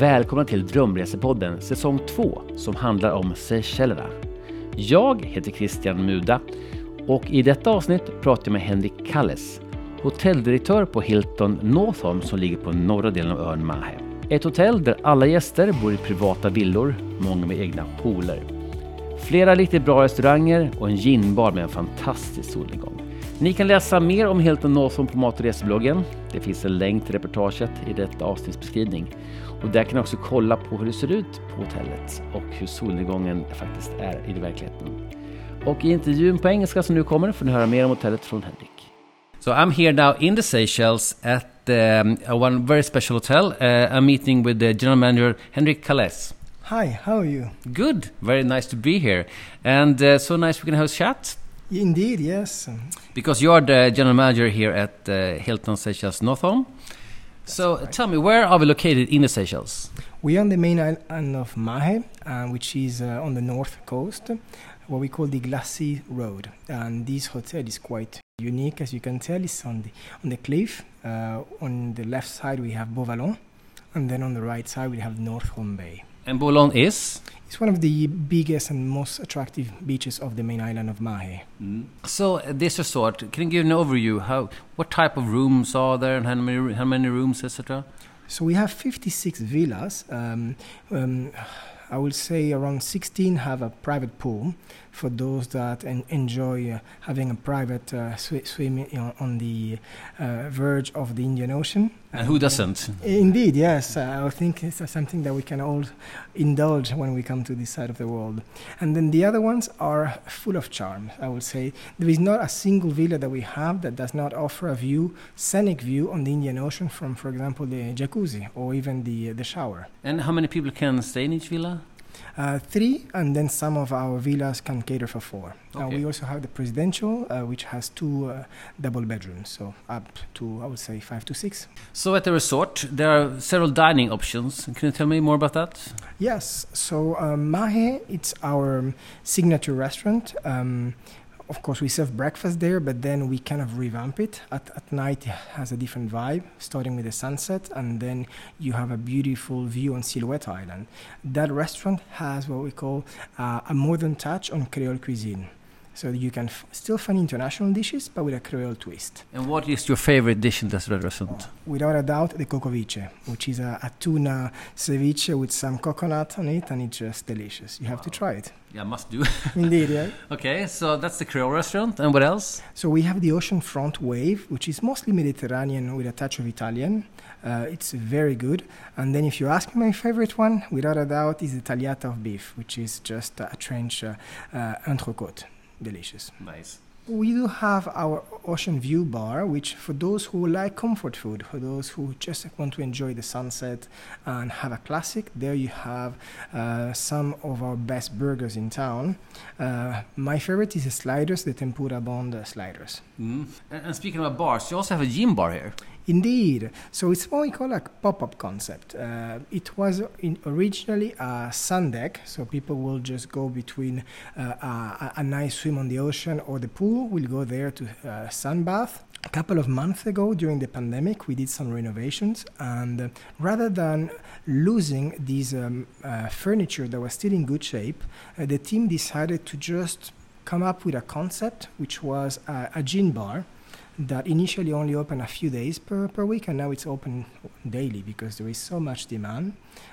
Välkomna till Drömresepodden säsong 2 som handlar om Seychellerna. Jag heter Christian Muda och i detta avsnitt pratar jag med Henrik Kalles, hotelldirektör på Hilton Northholm som ligger på norra delen av ön Mahe. Ett hotell där alla gäster bor i privata villor, många med egna pooler. Flera riktigt bra restauranger och en ginbar med en fantastisk solnedgång. Ni kan läsa mer om Hilton Northholm på mat och resebloggen. Det finns en länk till reportaget i detta avsnittsbeskrivning. Och där kan ni också kolla på hur det ser ut på hotellet och hur solnedgången faktiskt är i verkligheten. Och i intervjun på engelska som nu kommer får ni höra mer om hotellet från Henrik. So I'm here now in the Seychelles at um, one very special hotel. Uh, I'm meeting with the general manager Henrik Kalles. Hi, how are you? Good, very nice to be here, and uh, so nice we can have a chat. Indeed, yes. Because you are the general manager here at uh, Hilton Seychelles Northolme. So right. tell me, where are we located in the Seychelles? We are on the main island of Mahe, uh, which is uh, on the north coast, what we call the Glacis Road. And this hotel is quite unique, as you can tell. It's on the on the cliff. Uh, on the left side we have Beauvallon, and then on the right side we have Northolme Bay. And Beauvallon is? It's one of the biggest and most attractive beaches of the main island of Mahe. Mm. So uh, this resort, can you give an overview? How, what type of rooms are there, and how many, how many rooms, etc.? So we have 56 villas. Um, um, I will say around 16 have a private pool for those that en- enjoy uh, having a private uh, sw- swim on the uh, verge of the Indian Ocean. And who doesn't? Indeed, yes. Uh, I think it's something that we can all indulge when we come to this side of the world. And then the other ones are full of charm, I would say. There is not a single villa that we have that does not offer a view, scenic view on the Indian Ocean from, for example, the jacuzzi or even the, the shower. And how many people can stay in each villa? Uh, three, and then some of our villas can cater for four. Uh, Okay. we also have the presidential, uh, which has two uh, double bedrooms, so up to I would say five to six. So at the resort, there are several dining options. Can you tell me more about that? Yes, so um, Mahe, it's our signature restaurant. Um, of course, we serve breakfast there, but then we kind of revamp it. At, at night, it has a different vibe, starting with the sunset, and then you have a beautiful view on Silhouette Island. That restaurant has what we call uh, a modern touch on Creole cuisine. So you can f- still find international dishes, but with a Creole twist. And what is your favorite dish in this restaurant? Without a doubt, the cocoviche, which is a, a tuna ceviche with some coconut on it, and it's just delicious. You have to try it. Yeah, must do. Indeed, yeah. okay, so that's the Creole restaurant. And what else? So we have the oceanfront wave, which is mostly Mediterranean with a touch of Italian. Uh, it's very good. And then, if you ask me my favorite one, without a doubt, is the tagliata of beef, which is just a trench uh, uh, entrecôte. Delicious. Nice. We do have our ocean view bar, which for those who like comfort food, for those who just want to enjoy the sunset and have a classic, there you have uh, some of our best burgers in town. Uh, my favorite is the sliders, the tempura bond sliders. Mm. And, and speaking about bars, you also have a gin bar here. Indeed. So it's what we call a pop-up concept. Uh, it was in originally a sun deck, so people will just go between uh, a, a nice swim on the ocean or the pool. We'll go there to uh, sunbath. A couple of months ago, during the pandemic, we did some renovations, and rather than losing these um, uh, furniture that was still in good shape, uh, the team decided to just come up with a concept, which was a gin bar that initially only opened a few days per, per week and now it's open daily because there is so much demand.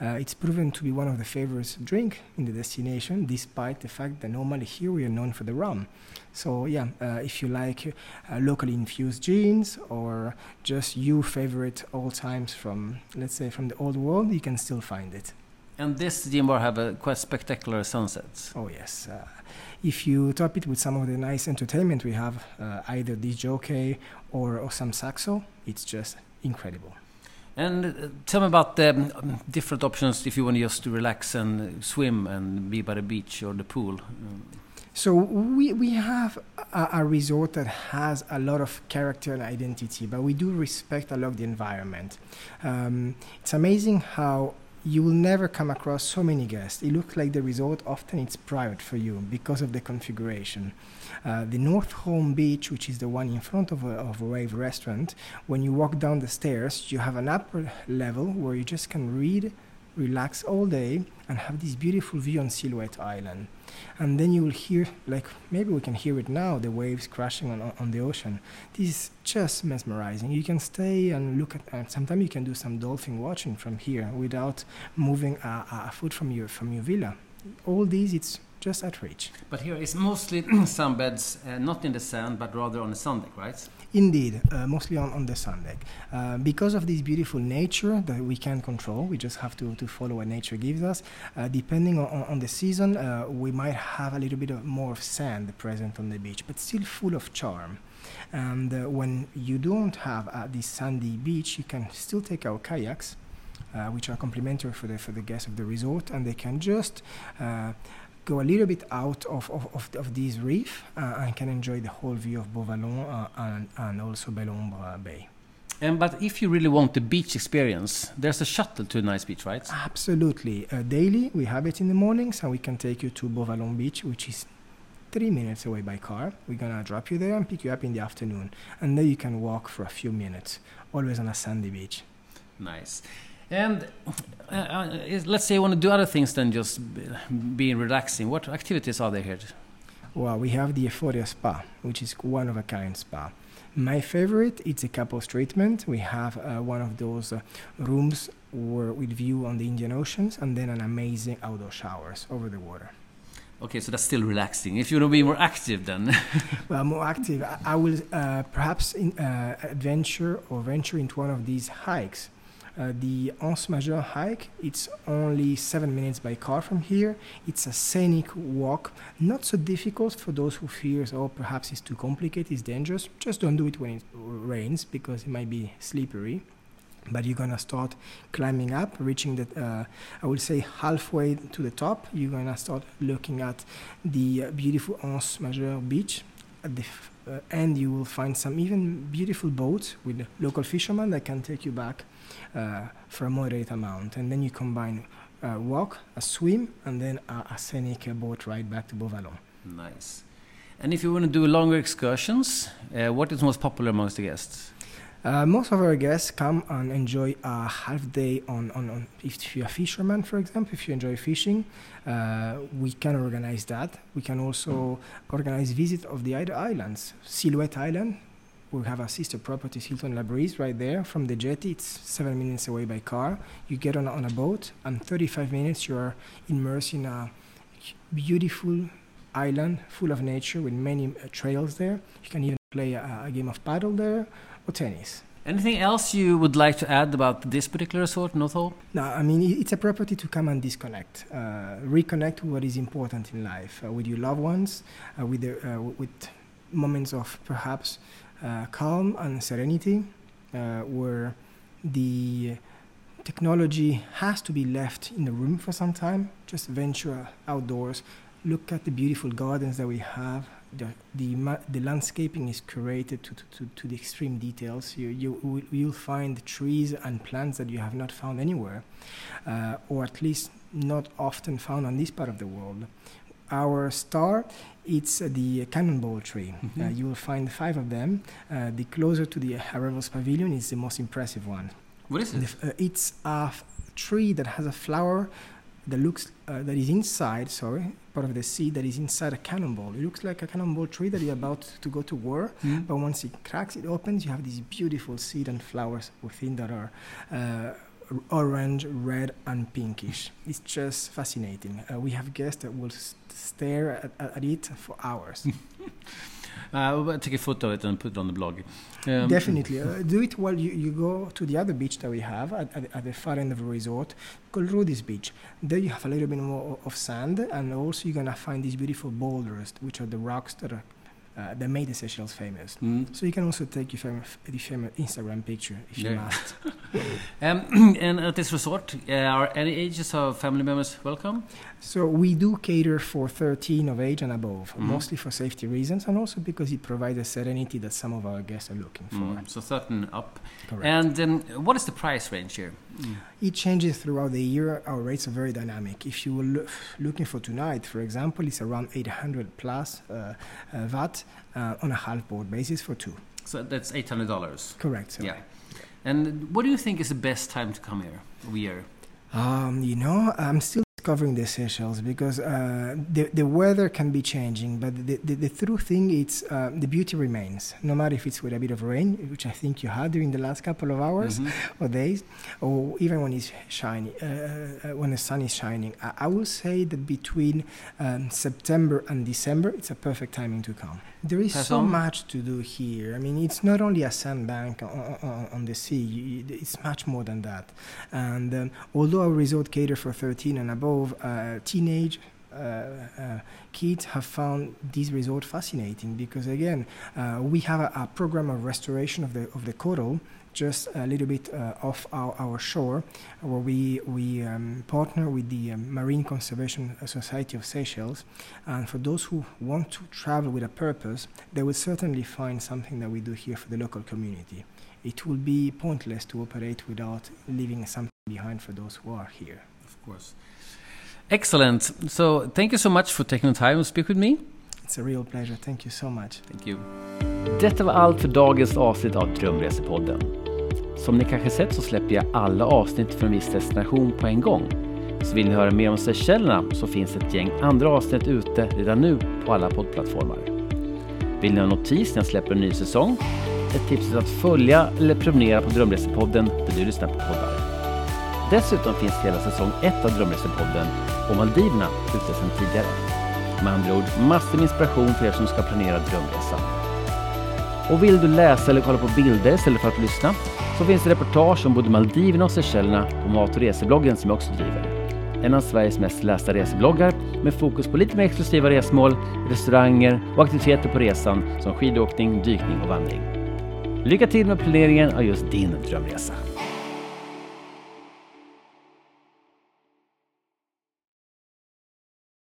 Uh, it's proven to be one of the favorites drink in the destination despite the fact that normally here we are known for the rum. So yeah, uh, if you like uh, locally infused gins or just your favorite old times from let's say from the old world, you can still find it. And this gin bar have a quite spectacular sunsets. Oh yes. Uh, if you top it with some of the nice entertainment we have, uh, either the jockey or, or some saxo, it's just incredible. And uh, tell me about the um, different options if you want just to relax and swim and be by the beach or the pool. So we, we have a, a resort that has a lot of character and identity, but we do respect a lot the environment. Um, it's amazing how you will never come across so many guests. It looks like the resort often it's private for you because of the configuration. Uh, the Northolme Beach, which is the one in front of a, of a Wave restaurant, when you walk down the stairs, you have an upper level where you just can read relax all day, and have this beautiful view on Silhouette Island. And then you will hear, like maybe we can hear it now, the waves crashing on, on the ocean. This is just mesmerizing. You can stay and look at, and sometimes you can do some dolphin watching from here without moving a, a foot from your from your villa. All these, it's just at reach. But here it's mostly sunbeds, uh, not in the sand, but rather on the sun deck, right? Indeed, uh, mostly on, on the sun deck. Uh, because of this beautiful nature that we can control, we just have to, to follow what nature gives us. Uh, depending on, on the season, uh, we might have a little bit of more of sand present on the beach, but still full of charm. And uh, when you don't have uh, this sandy beach, you can still take our kayaks. Which are complimentary for the for the guests of the resort, and they can just go a little bit out of, of, of, of this reef uh, and can enjoy the whole view of Beauvallon uh, and, and also Belombre Bay. And but if you really want the beach experience, there's a shuttle to a nice beach, right? Absolutely. Uh, daily, we have it in the mornings, and we can take you to Beauvallon Beach, which is three minutes away by car. We're gonna drop you there and pick you up in the afternoon, and then you can walk for a few minutes, always on a sandy beach. Nice. And uh, uh let's say you want to do other things than just being relaxing. What activities are there here? Well, we have the Euphoria Spa, which is one of a kind spa. My favorite it's a couples treatment. We have uh, one of those uh, rooms where, with view on the Indian Oceans, and then an amazing outdoor showers over the water. Okay, so that's still relaxing. If you want to be more active, then. well, more active. I, I will uh, perhaps in, uh, adventure or venture into one of these hikes uh, the Anse Major hike, it's only seven minutes by car from here. It's a scenic walk, not so difficult for those who fears, oh, perhaps it's too complicated, it's dangerous. Just don't do it when it rains because it might be slippery. But you're gonna start climbing up, reaching the, uh, I would say halfway to the top. You're gonna start looking at the beautiful Anse Majeur beach. At the uh, end, you will find some even beautiful boats with local fishermen that can take you back uh, for a moderate amount. And then you combine a uh, walk, a swim, and then a, a scenic boat ride back to Beauvallon. Nice. And if you want to do longer excursions, uh, what is most popular amongst the guests? Uh, most of our guests come and enjoy a half day on, on, on if you're a fisherman, for example, if you enjoy fishing, uh, we can organize that. We can also organize visit of the other islands. Silhouette Island, we have a sister property, Hilton La Brise, right there from the jetty. It's seven minutes away by car. You get on, on a boat, and 35 minutes you are immersed in a beautiful island full of nature with many uh, trails there. You can even play a, a, game of paddle there or tennis. Anything else you would like to add about this particular resort, Northolme? No, I mean, it's a property to come and disconnect, uh, reconnect with what is important in life, uh, with your loved ones, uh, with, the, uh, with moments of perhaps uh, calm and serenity, uh, where the technology has to be left in the room for some time. Just venture outdoors, look at the beautiful gardens that we have. The, the, the landscaping is curated to, to, to the extreme details. You, you, you'll find trees and plants that you have not found anywhere, uh, or at least not often found on this part of the world. Our star it's uh, the cannonball tree. Mm-hmm. Uh, you will find five of them. Uh, the closer to the Arrivals Pavilion is the most impressive one. What is it? The, it's a f- tree that has a flower that looks uh, that is inside sorry part of the seed that is inside a cannonball it looks like a cannonball tree that you're about to go to war mm. but once it cracks it opens you have these beautiful seed and flowers within that are uh, orange, red, and pinkish. It's just fascinating. Uh, we have guests that will st- stare at, at, it for hours. uh, we'll take a photo of it and put it on the blog. Um, Definitely. Uh, do it while you, you go to the other beach that we have at, at, at the far end of the resort called Rudy's Beach. There you have a little bit more of sand, and also you're going to find these beautiful boulders, which are the rocks that are uh, that made the Seychelles famous. Mm. So you can also take your famous, your famous Instagram picture if yeah. you must. um, and at this resort, uh, are any ages of family members welcome? So we do cater for 13 of age and above, mm. mostly for safety reasons and also because it provides a serenity that some of our guests are looking for. Mm. So 13 up. Correct. And um, what is the price range here? Mm. It changes throughout the year. Our rates are very dynamic. If you were looking for tonight, for example, it's around 800 plus uh, uh, VAT uh, on a half board basis for two. So that's $800? Correct. Yeah. And what do you think is the best time to come here year? Um, you know, I'm still discovering the Seychelles because uh, the, the weather can be changing, but the, the, the true thing is uh, the beauty remains, no matter if it's with a bit of rain, which I think you had during the last couple of hours Mm-hmm. or days, or even when it's shining, uh, uh, when the sun is shining. I, I will say that between um, September and December, it's a perfect timing to come. There is so much to do here. I mean, it's not only a sandbank on, on, on the sea, it's much more than that. And um, although our resort cater for 13 and above, uh, teenage uh, uh, kids have found this resort fascinating because again, uh, we have a, a program of restoration of the of the coral just a little bit uh, off our, our shore, where we we um, partner with the um, Marine Conservation Society of Seychelles, and for those who want to travel with a purpose, they will certainly find something that we do here for the local community. It will be pointless to operate without leaving something behind for those who are here. Of course. Excellent. So thank you so much for taking the time to speak with me. It's a real pleasure. Thank you so much. Thank you. Detta var allt för dagens avsnitt av Drömresepodden. Som ni kanske sett så släpper jag alla avsnitt för en viss destination på en gång. Så vill ni höra mer om Seychellerna så finns ett gäng andra avsnitt ute redan nu på alla poddplattformar. Vill ni ha notis när jag släpper en ny säsong? Ett tips är att följa eller prenumerera på Drömresepodden där du lyssnar på poddar. Dessutom finns hela säsong 1 av Drömresepodden och Maldiverna ute sedan tidigare. Med andra ord, massor med inspiration för er som ska planera drömresan. Och vill du läsa eller kolla på bilder istället för att lyssna så finns det reportage om både Maldiverna och Seychellerna på Mat och resebloggen som jag också driver. En av Sveriges mest lästa resebloggar med fokus på lite mer exklusiva resmål, restauranger och aktiviteter på resan som skidåkning, dykning och vandring. Lycka till med planeringen av just din drömresa!